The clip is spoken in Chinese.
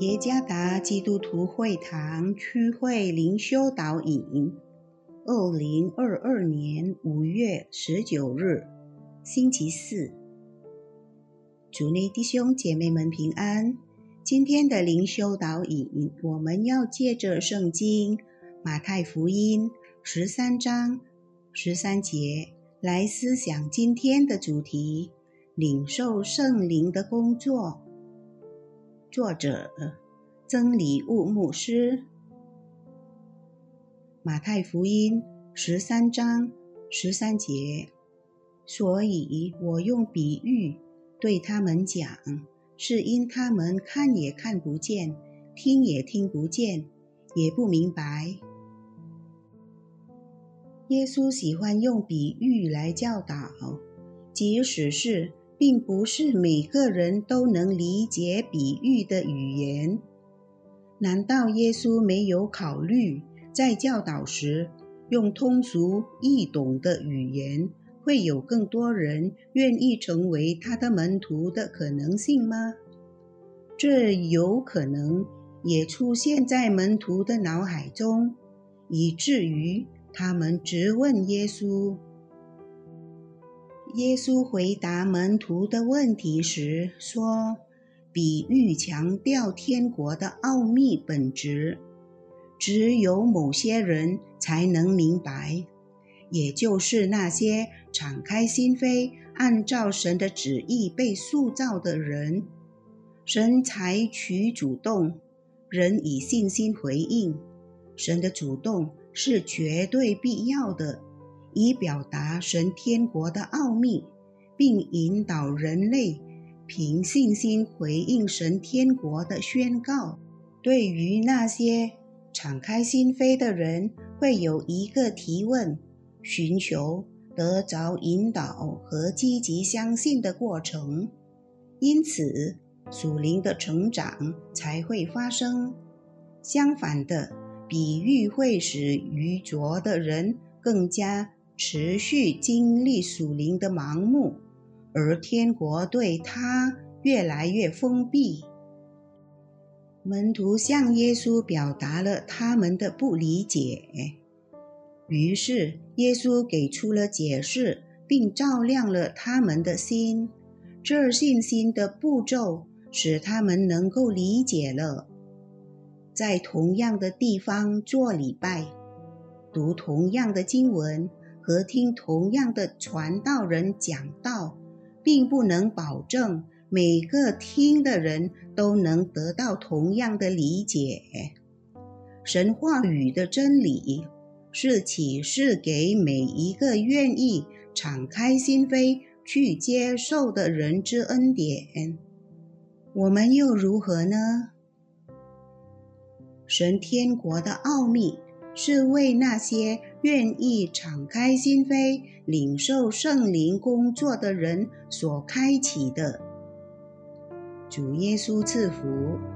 耶加达基督徒会堂区会灵修导引，二零二二年五月十九日，星期四。主内弟兄姐妹们平安。今天的灵修导引，我们要借着圣经马太福音十三章十三节来思想今天的主题：领受圣灵的工作。作者曾礼物牧师，马太福音十三章十三节。所以我用比喻对他们讲，是因他们看也看不见，听也听不见，也不明白。耶稣喜欢用比喻来教导，即使是。并不是每个人都能理解比喻的语言。难道耶稣没有考虑在教导时用通俗易懂的语言，会有更多人愿意成为他的门徒的可能性吗？这有可能也出现在门徒的脑海中，以至于他们直问耶稣。耶稣回答门徒的问题时说：“比喻强调天国的奥秘本质，只有某些人才能明白，也就是那些敞开心扉、按照神的旨意被塑造的人。神采取主动，人以信心回应。神的主动是绝对必要的。”以表达神天国的奥秘，并引导人类凭信心回应神天国的宣告。对于那些敞开心扉的人，会有一个提问：寻求得着引导和积极相信的过程。因此，属灵的成长才会发生。相反的，比喻会使愚拙的人更加。持续经历属灵的盲目，而天国对他越来越封闭。门徒向耶稣表达了他们的不理解，于是耶稣给出了解释，并照亮了他们的心。这信心的步骤使他们能够理解了，在同样的地方做礼拜，读同样的经文。和听同样的传道人讲道，并不能保证每个听的人都能得到同样的理解。神话语的真理是启示给每一个愿意敞开心扉去接受的人之恩典。我们又如何呢？神天国的奥秘。是为那些愿意敞开心扉、领受圣灵工作的人所开启的。主耶稣赐福。